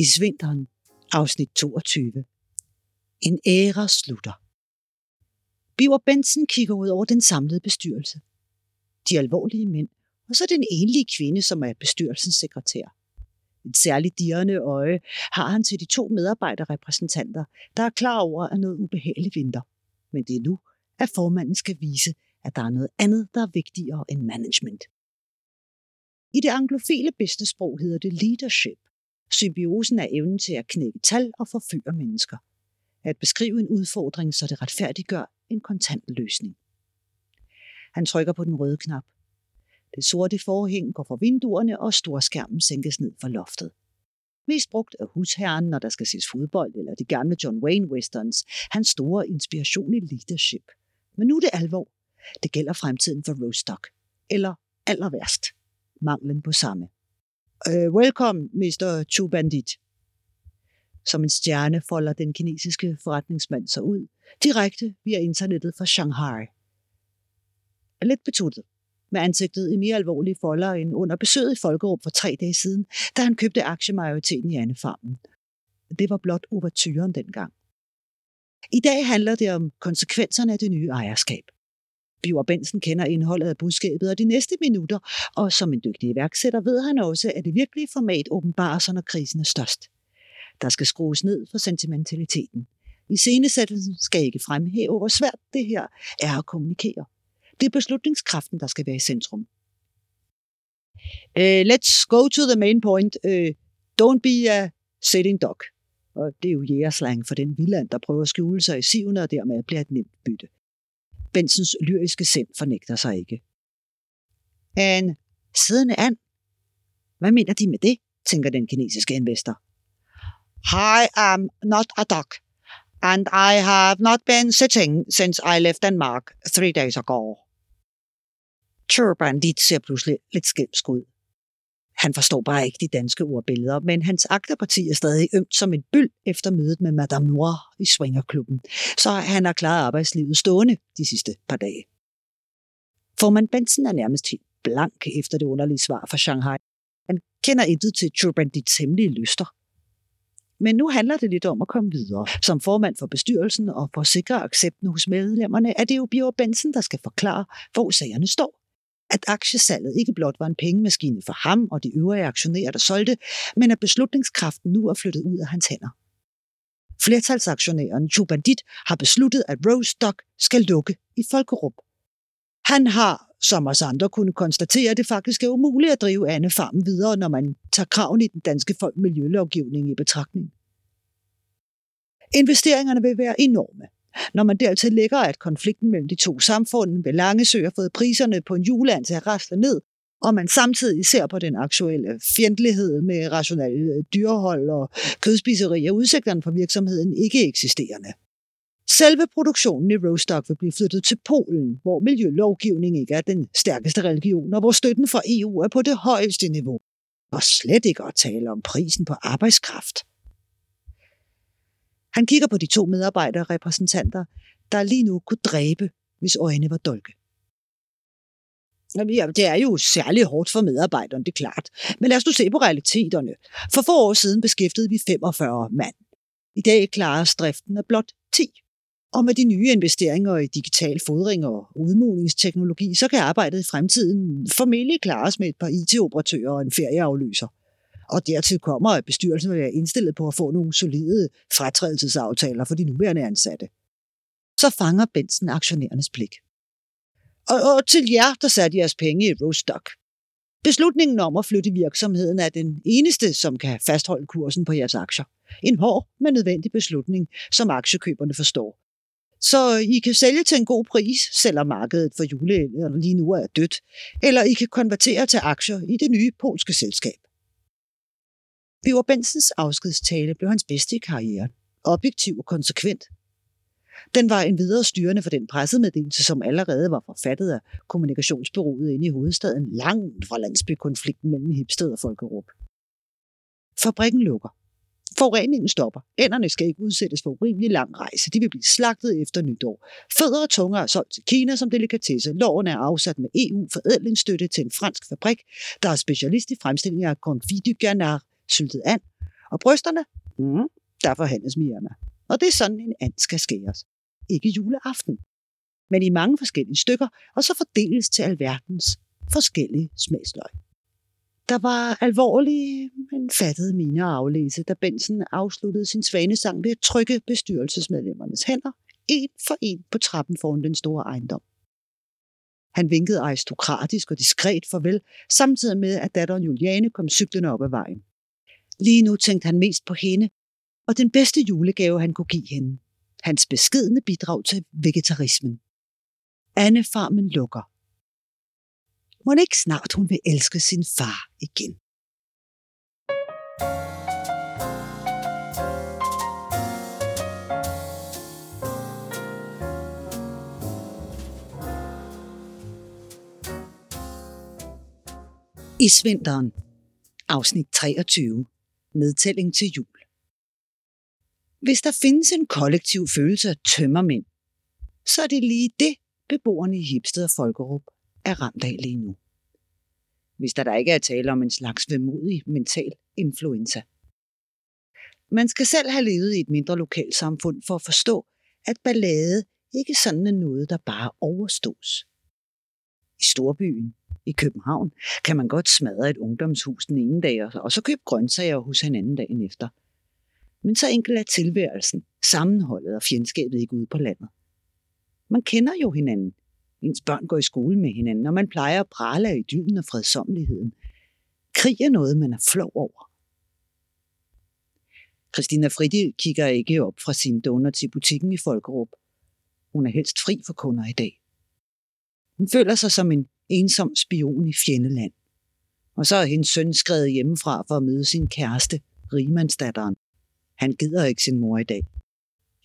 I Svinteren, afsnit 22. En æra slutter. Biver Benson kigger ud over den samlede bestyrelse. De alvorlige mænd, og så den enlige kvinde, som er bestyrelsens sekretær. Et særligt dirrende øje har han til de to medarbejderrepræsentanter, der er klar over, at noget ubehageligt vinter. Men det er nu, at formanden skal vise, at der er noget andet, der er vigtigere end management. I det anglofile businesssprog hedder det leadership. Symbiosen er evnen til at knække tal og forføre mennesker. At beskrive en udfordring, så det retfærdiggør en kontant løsning. Han trykker på den røde knap. Det sorte forhæng går fra vinduerne, og storskærmen sænkes ned fra loftet. Mest brugt af husherren, når der skal ses fodbold, eller de gamle John Wayne westerns, hans store inspiration i leadership. Men nu er det alvor. Det gælder fremtiden for Rostock. Eller aller værst, manglen på samme. Uh, welcome, Mr. Chu Bandit. Som en stjerne folder den kinesiske forretningsmand sig ud, direkte via internettet fra Shanghai. Er lidt betuttet, med ansigtet i mere alvorlige folder end under besøget i Folkerum for tre dage siden, da han købte aktiemajoriteten i Annefarmen. Det var blot overturen dengang. I dag handler det om konsekvenserne af det nye ejerskab. Biver Bensen kender indholdet af budskabet og de næste minutter, og som en dygtig iværksætter ved han også, at det virkelige format åbenbarer sig, når krisen er størst. Der skal skrues ned for sentimentaliteten. I scenesættelsen skal ikke fremhæve, hvor svært det her er at kommunikere. Det er beslutningskraften, der skal være i centrum. Uh, let's go to the main point. Uh, don't be a sitting dog. Og det er jo jægerslang for den villand, der prøver at skjule sig i sivene og dermed bliver et nemt bytte. Bensens lyriske sind fornægter sig ikke. En siddende and? Hvad mener de med det, tænker den kinesiske investor. I am not a dog, and I have not been sitting since I left Denmark three days ago. Turbandit ser pludselig lidt skælmsk ud. Han forstår bare ikke de danske ordbilleder, men hans agterparti er stadig ømt som en byld efter mødet med Madame Noir i Swingerklubben, så han har klaret arbejdslivet stående de sidste par dage. Formand Benson er nærmest helt blank efter det underlige svar fra Shanghai. Han kender intet til Turbandits hemmelige lyster. Men nu handler det lidt om at komme videre. Som formand for bestyrelsen og for at sikre accepten hos medlemmerne, er det jo Bjørn Benson, der skal forklare, hvor sagerne står at aktiesalget ikke blot var en pengemaskine for ham og de øvrige aktionærer, der solgte, men at beslutningskraften nu er flyttet ud af hans hænder. Flertalsaktionæren Chubandit har besluttet, at Rose Stock skal lukke i Folkerup. Han har, som os andre, kunne konstatere, at det faktisk er umuligt at drive Anne Farm videre, når man tager kraven i den danske miljølovgivning i betragtning. Investeringerne vil være enorme. Når man dertil lægger, at konflikten mellem de to samfund ved Langesø har fået priserne på en juleand til at rasle ned, og man samtidig ser på den aktuelle fjendtlighed med rationelle øh, dyrehold og kødspiseri, er udsigterne for virksomheden ikke eksisterende. Selve produktionen i Rostock vil blive flyttet til Polen, hvor miljølovgivning ikke er den stærkeste religion, og hvor støtten fra EU er på det højeste niveau. Og slet ikke at tale om prisen på arbejdskraft. Han kigger på de to medarbejderrepræsentanter, der lige nu kunne dræbe, hvis øjnene var dolke. Ja, det er jo særlig hårdt for medarbejderne, det er klart. Men lad os nu se på realiteterne. For få år siden beskæftigede vi 45 mand. I dag klarer driften af blot 10. Og med de nye investeringer i digital fodring og udmålingsteknologi, så kan arbejdet i fremtiden formentlig klares med et par IT-operatører og en ferieafløser. Og dertil kommer, at bestyrelsen vil være indstillet på at få nogle solide fratrædelsesaftaler for de nuværende ansatte. Så fanger Benson aktionærernes blik. Og, og til jer, der satte jeres penge i Rostock. Beslutningen om at flytte virksomheden er den eneste, som kan fastholde kursen på jeres aktier. En hård, men nødvendig beslutning, som aktiekøberne forstår. Så I kan sælge til en god pris, selvom markedet for juleældre lige nu er dødt, eller I kan konvertere til aktier i det nye polske selskab. Biver Bensens afskedstale blev hans bedste i karrieren. Objektiv og konsekvent. Den var en videre styrende for den pressemeddelelse, som allerede var forfattet af kommunikationsbyrået inde i hovedstaden, langt fra landsbykonflikten mellem Hipsted og Folkerup. Fabrikken lukker. Forureningen stopper. Ænderne skal ikke udsættes for urimelig lang rejse. De vil blive slagtet efter nytår. Fødder og tunger er solgt til Kina som delikatesse. Loven er afsat med EU-forædlingsstøtte til en fransk fabrik, der er specialist i fremstilling af confit du canard, syltet and. Og brysterne? Mm, der forhandles med Irma. Og det er sådan, en and skal skæres. Ikke juleaften, men i mange forskellige stykker, og så fordeles til alverdens forskellige smagsløg. Der var alvorlige, men fattede mine at aflæse, da Benson afsluttede sin svanesang ved at trykke bestyrelsesmedlemmernes hænder, en for en på trappen foran den store ejendom. Han vinkede aristokratisk og diskret farvel, samtidig med, at datteren Juliane kom cyklende op ad vejen. Lige nu tænkte han mest på hende, og den bedste julegave, han kunne give hende. Hans beskedne bidrag til vegetarismen. Anne-farmen lukker. Må ikke snart hun vil elske sin far igen. I svinteren, afsnit 23, nedtælling til jul. Hvis der findes en kollektiv følelse af tømmermænd, så er det lige det, beboerne i Hipsted og Folkerup er ramt af lige nu. Hvis der, der ikke er tale om en slags vemodig mental influenza. Man skal selv have levet i et mindre lokalsamfund for at forstå, at ballade ikke sådan er noget, der bare overstås. I storbyen, i København, kan man godt smadre et ungdomshus den ene dag, og så købe grøntsager hos en anden dagen efter. Men så enkelt er tilværelsen, sammenholdet og fjendskabet ikke ude på landet. Man kender jo hinanden. Ens børn går i skole med hinanden, og man plejer at prale af idyllen og fredsomligheden. Krig er noget, man er flov over. Christina Fridil kigger ikke op fra sin donut i butikken i Folkerup. Hun er helst fri for kunder i dag. Hun føler sig som en ensom spion i fjendeland. Og så er hendes søn skrevet hjemmefra for at møde sin kæreste, rimandsdatteren. Han gider ikke sin mor i dag.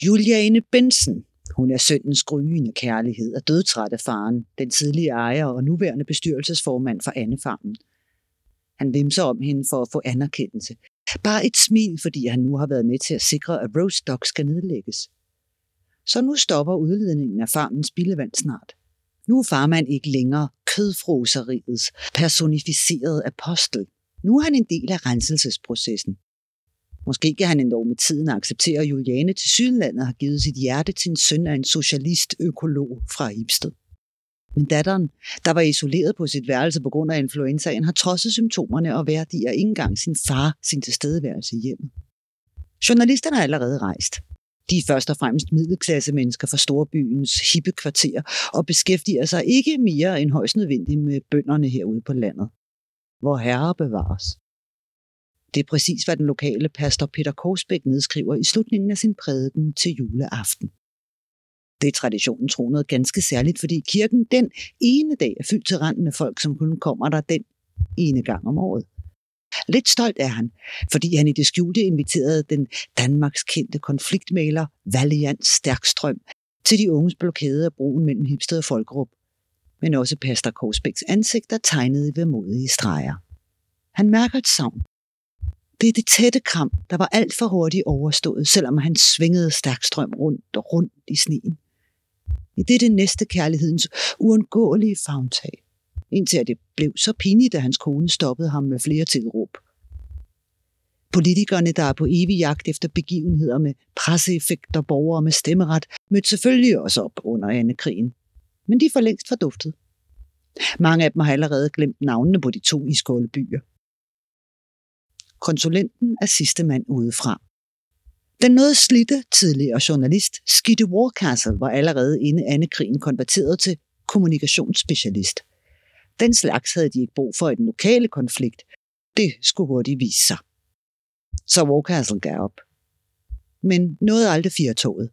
Juliane Bensen, hun er søndens gryende kærlighed og dødtræt af faren, den tidlige ejer og nuværende bestyrelsesformand for Annefarmen. Han vimser om hende for at få anerkendelse. Bare et smil, fordi han nu har været med til at sikre, at Rose Dog skal nedlægges. Så nu stopper udledningen af farmens spildevand snart. Nu er farmand ikke længere kødfroseriets personificerede apostel. Nu er han en del af renselsesprocessen. Måske kan han endda med tiden acceptere, at Juliane til Sydlandet har givet sit hjerte til en søn af en socialist-økolog fra Ibsted. Men datteren, der var isoleret på sit værelse på grund af influenzaen, har trodset symptomerne og værdier ikke engang sin far sin tilstedeværelse hjemme. Journalisterne er allerede rejst. De er først og fremmest middelklasse mennesker fra storbyens hippe kvarter og beskæftiger sig ikke mere end højst nødvendigt med bønderne herude på landet. Hvor herre bevares. Det er præcis, hvad den lokale pastor Peter Korsbæk nedskriver i slutningen af sin prædiken til juleaften. Det er traditionen tro noget ganske særligt, fordi kirken den ene dag er fyldt til randen af folk, som kun kommer der den ene gang om året. Lidt stolt er han, fordi han i det skjulte inviterede den Danmarks kendte konfliktmaler Valiant Stærkstrøm til de unges blokade af broen mellem Hipsted og Folkerup, men også pastor Korsbæks ansigt er tegnet i vemodige streger. Han mærker et savn. Det er det tætte kram, der var alt for hurtigt overstået, selvom han svingede Stærkstrøm rundt og rundt i sneen. Det er det næste kærlighedens uundgåelige fagntag indtil at det blev så pinligt, at hans kone stoppede ham med flere tilråb. Politikerne, der er på evig jagt efter begivenheder med presseeffekter, borgere med stemmeret, mødte selvfølgelig også op under Anne-krigen. Men de er for længst forduftet. Mange af dem har allerede glemt navnene på de to iskolde byer. Konsulenten er sidste mand udefra. Den noget slitte tidligere journalist Skitte Warcastle var allerede inden Anne-krigen konverteret til kommunikationsspecialist – den slags havde de ikke brug for i den lokale konflikt. Det skulle hurtigt vise sig. Så Warcastle gav op. Men nåede aldrig firetoget.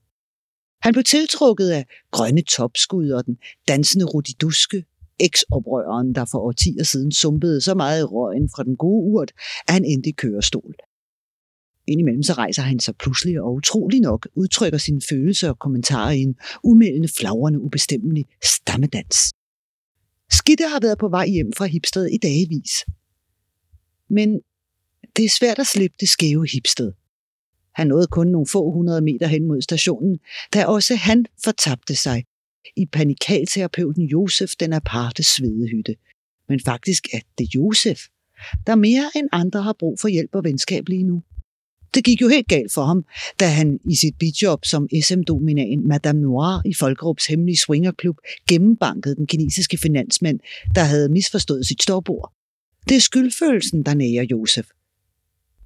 Han blev tiltrukket af grønne topskud og den dansende rudiduske, eksoprøreren, der for årtier siden sumpede så meget i røgen fra den gode urt, at han endte i kørestol. Indimellem så rejser han sig pludselig og utrolig nok udtrykker sine følelser og kommentarer i en umældende, flagrende, ubestemmelig stammedans. Skitte har været på vej hjem fra Hipsted i dagevis. Men det er svært at slippe det skæve Hipsted. Han nåede kun nogle få hundrede meter hen mod stationen, da også han fortabte sig i panikalterapeuten Josef den aparte svedehytte. Men faktisk er det Josef, der mere end andre har brug for hjælp og venskab lige nu. Det gik jo helt galt for ham, da han i sit bidjob som SM-dominaen Madame Noir i Folkerups hemmelige swingerklub gennembankede den kinesiske finansmand, der havde misforstået sit storbord. Det er skyldfølelsen, der nærer Josef.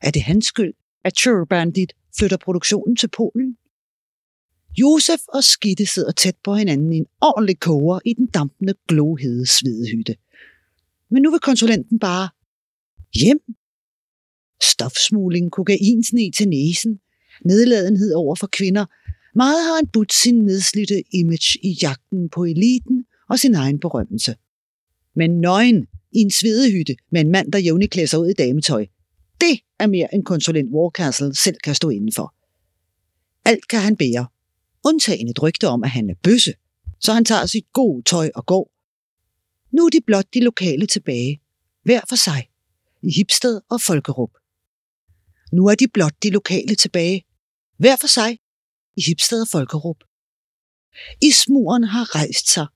Er det hans skyld, at Sure Bandit flytter produktionen til Polen? Josef og Skitte sidder tæt på hinanden i en ordentlig koger i den dampende, glohede svedehytte. Men nu vil konsulenten bare hjem. Stofsmugling, kokainsne til næsen, nedladenhed over for kvinder. Meget har han budt sin nedslidte image i jagten på eliten og sin egen berømmelse. Men nøgen i en svedehytte med en mand, der jævnligt klæder sig ud i dametøj, det er mere end konsulent Warcastle selv kan stå indenfor. Alt kan han bære, undtagen et rygte om, at han er bøsse, så han tager sit gode tøj og går. Nu er de blot de lokale tilbage, hver for sig, i Hipsted og Folkerup. Nu er de blot de lokale tilbage, hver for sig, i Hipsted og Folkerup. Ismuren har rejst sig,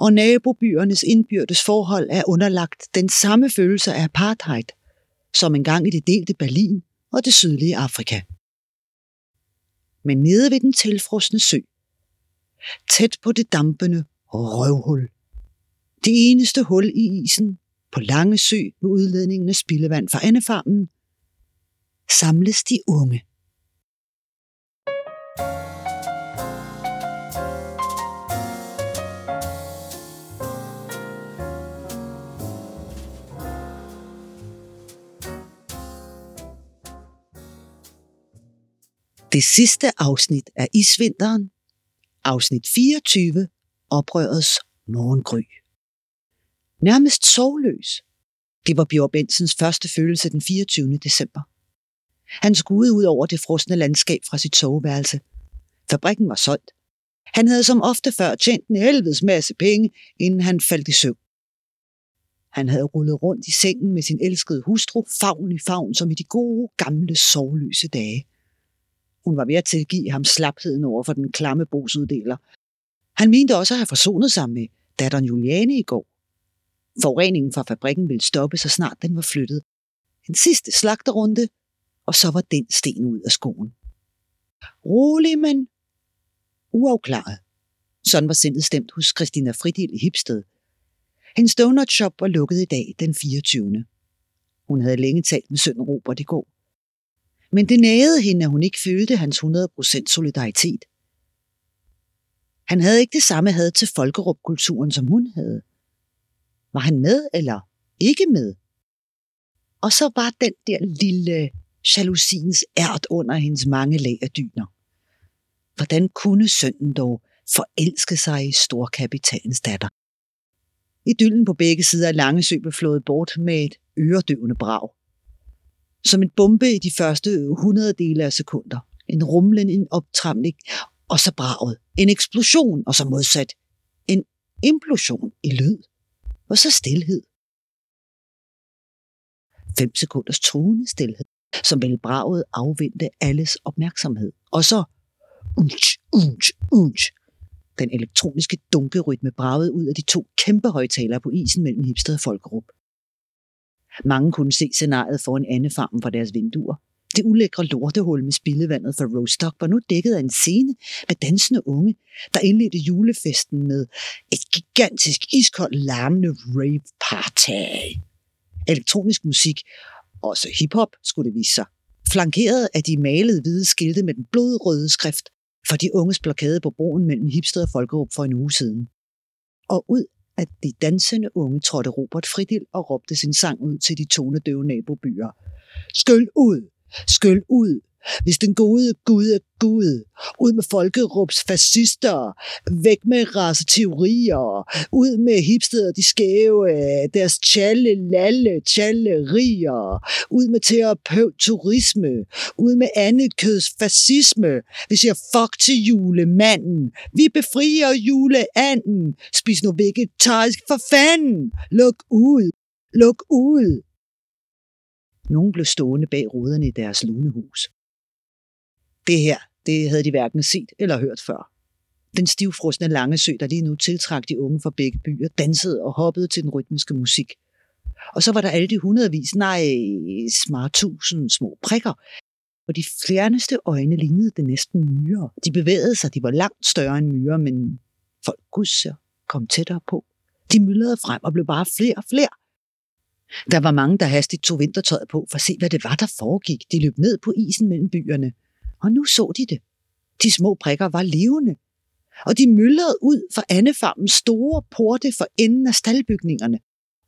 og nabobyernes indbyrdes forhold er underlagt den samme følelse af apartheid, som engang i det delte Berlin og det sydlige Afrika. Men nede ved den tilfrosne sø, tæt på det dampende røvhul, det eneste hul i isen på Lange Sø ved udledningen af spildevand fra Annefarmen, samles de unge. Det sidste afsnit af Isvinteren, afsnit 24, oprørets morgengry. Nærmest sovløs. Det var Bjørn Bensens første følelse den 24. december. Han skuede ud over det frosne landskab fra sit soveværelse. Fabrikken var solgt. Han havde som ofte før tjent en helvedes masse penge, inden han faldt i søvn. Han havde rullet rundt i sengen med sin elskede hustru, favn i favn, som i de gode, gamle, sovløse dage. Hun var ved at tilgive ham slapheden over for den klamme bogsuddeler. Han mente også at have forsonet sig med datteren Juliane i går. Forureningen fra fabrikken ville stoppe, så snart den var flyttet. En sidste slagterunde, og så var den sten ud af skoen. Rolig, men uafklaret. Sådan var sindet stemt hos Christina Fridil i Hipsted. Hendes donut shop var lukket i dag, den 24. Hun havde længe talt med sønnen Robert i går. Men det nagede hende, at hun ikke følte hans 100% solidaritet. Han havde ikke det samme had til folkerup-kulturen, som hun havde. Var han med eller ikke med? Og så var den der lille jalousiens ært under hendes mange lag af dyner. Hvordan kunne sønnen dog forelske sig i storkapitalens datter? Idyllen på begge sider af Langesø blev flået bort med et øredøvende brag. Som en bombe i de første 100 dele af sekunder. En rumlen, en optramning, og så braget. En eksplosion, og så modsat. En implosion i lyd. Og så stillhed. Fem sekunders truende stillhed, som vel braget afvendte alles opmærksomhed. Og så unch, unch, unch. Den elektroniske dunkerytme bragede ud af de to kæmpe højtalere på isen mellem Hipsted og Folkerup. Mange kunne se scenariet foran andefarmen fra deres vinduer. Det ulækre lortehul med spildevandet fra Rostock var nu dækket af en scene med dansende unge, der indledte julefesten med et gigantisk iskoldt larmende rave party. Elektronisk musik, også hiphop skulle det vise sig, flankeret af de malede hvide skilte med den blodrøde skrift for de unges blokade på broen mellem Hipsted og Folkerup for en uge siden. Og ud at de dansende unge trådte Robert Fridil og råbte sin sang ud til de tonedøve nabobyer. Skøl ud! Skøl ud! Hvis den gode Gud er Gud, ud med folkerups fascister, væk med raceteorier, ud med hipster de skæve, øh, deres tjalle, lalle, tjallerier, ud med terapeut-turisme, ud med andekøds fascisme. Vi siger fuck til julemanden. Vi befrier juleanden. Spis nu vegetarisk for fanden. Luk ud. Luk ud. Nogen blev stående bag ruderne i deres lunehus. Det her, det havde de hverken set eller hørt før. Den stivfrosne lange sø, der lige nu tiltrak de unge fra begge byer, dansede og hoppede til den rytmiske musik. Og så var der alle de hundredvis, nej, smart tusind små prikker, og de fjerneste øjne lignede det næsten myrer. De bevægede sig, de var langt større end myrer, men folk gudser kom tættere på. De myldrede frem og blev bare flere og flere. Der var mange, der hastigt tog vintertøjet på for at se, hvad det var, der foregik. De løb ned på isen mellem byerne. Og nu så de det. De små prikker var levende. Og de myldrede ud fra Annefarmens store porte for enden af staldbygningerne.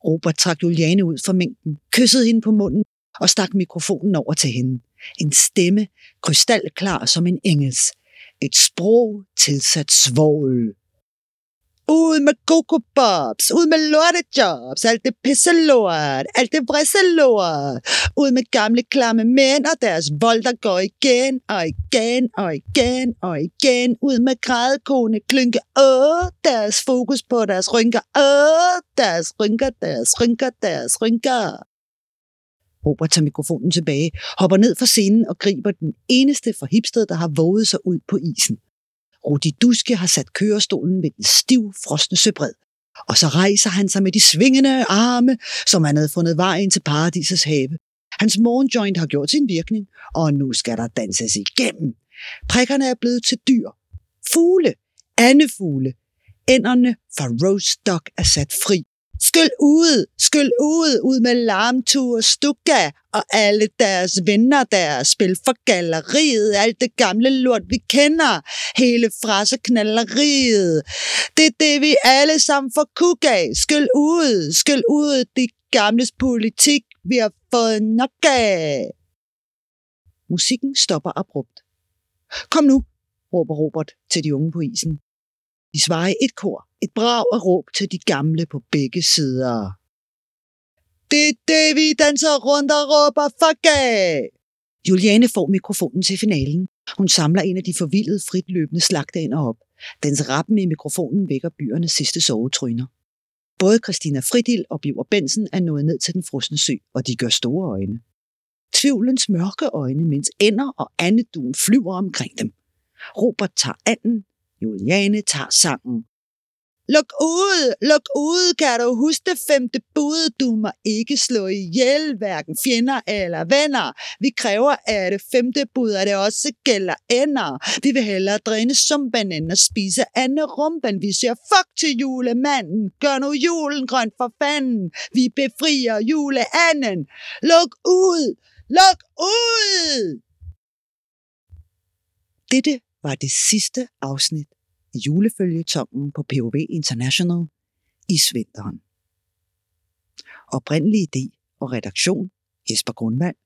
Robert trak Juliane ud fra mængden, kyssede hende på munden og stak mikrofonen over til hende. En stemme, krystalklar som en engels. Et sprog tilsat svovl. Ud med kokobobs, ud med lortejobs, alt det pisselort, alt det brisselort. Ud med gamle klamme mænd og deres vold, der går igen og igen og igen og igen. Ud med grædekone klynke, åh, deres fokus på deres rynker, åh, deres rynker, deres rynker, deres rynker. Robert tager mikrofonen tilbage, hopper ned fra scenen og griber den eneste fra hipsted, der har våget sig ud på isen. Rudi Duske har sat kørestolen ved den stiv, frosne søbred. Og så rejser han sig med de svingende arme, som han havde fundet vejen til paradisets have. Hans morgenjoint har gjort sin virkning, og nu skal der danses igennem. Prikkerne er blevet til dyr. Fugle, andefugle. Ænderne fra Rostock er sat fri. Skyld ud, skyld ud, ud med larmtur, stukka og alle deres venner der. Spil for galleriet, alt det gamle lort, vi kender. Hele fraseknalleriet. Det er det, vi alle sammen får kuk af. Skyld ud, skyld ud, de gamles politik, vi har fået nok af. Musikken stopper abrupt. Kom nu, råber Robert til de unge på isen. De svarer i et kor, et brag og råb til de gamle på begge sider. Det er det, vi danser rundt og råber fuck af! Juliane får mikrofonen til finalen. Hun samler en af de forvildede, fritløbende løbende op. Dens rappen i mikrofonen vækker byernes sidste sovetryner. Både Christina Fridil og Biver Bensen er nået ned til den frosne sø, og de gør store øjne. Tvivlens mørke øjne, mens ender og andeduen flyver omkring dem. Robert tager anden, Juliane tager sangen. Luk ud, luk ud, kan du huske det femte bud? Du må ikke slå ihjel, hverken fjender eller venner. Vi kræver, at det femte bud, at det også gælder ender. Vi vil hellere dræne som og spise andre rumpen. Vi siger fuck til julemanden. Gør nu julen grøn for fanden. Vi befrier juleanden. Luk ud, luk ud! Dette var det sidste afsnit af julefølgetongen på POV International i Svinteren. Oprindelig idé og redaktion Jesper Grundvald.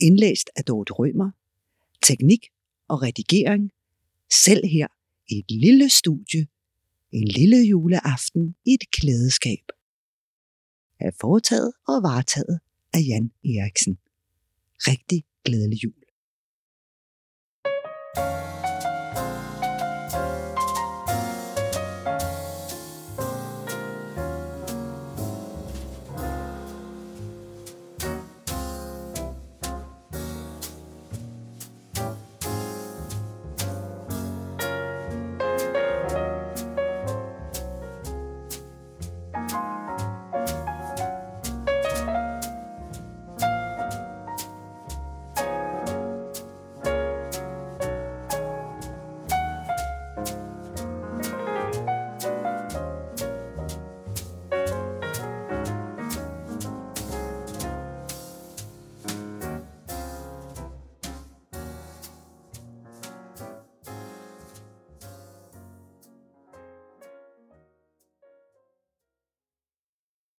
Indlæst af Dorte Rømer. Teknik og redigering selv her i et lille studie en lille juleaften i et klædeskab. Er foretaget og varetaget af Jan Eriksen. Rigtig glædelig jul.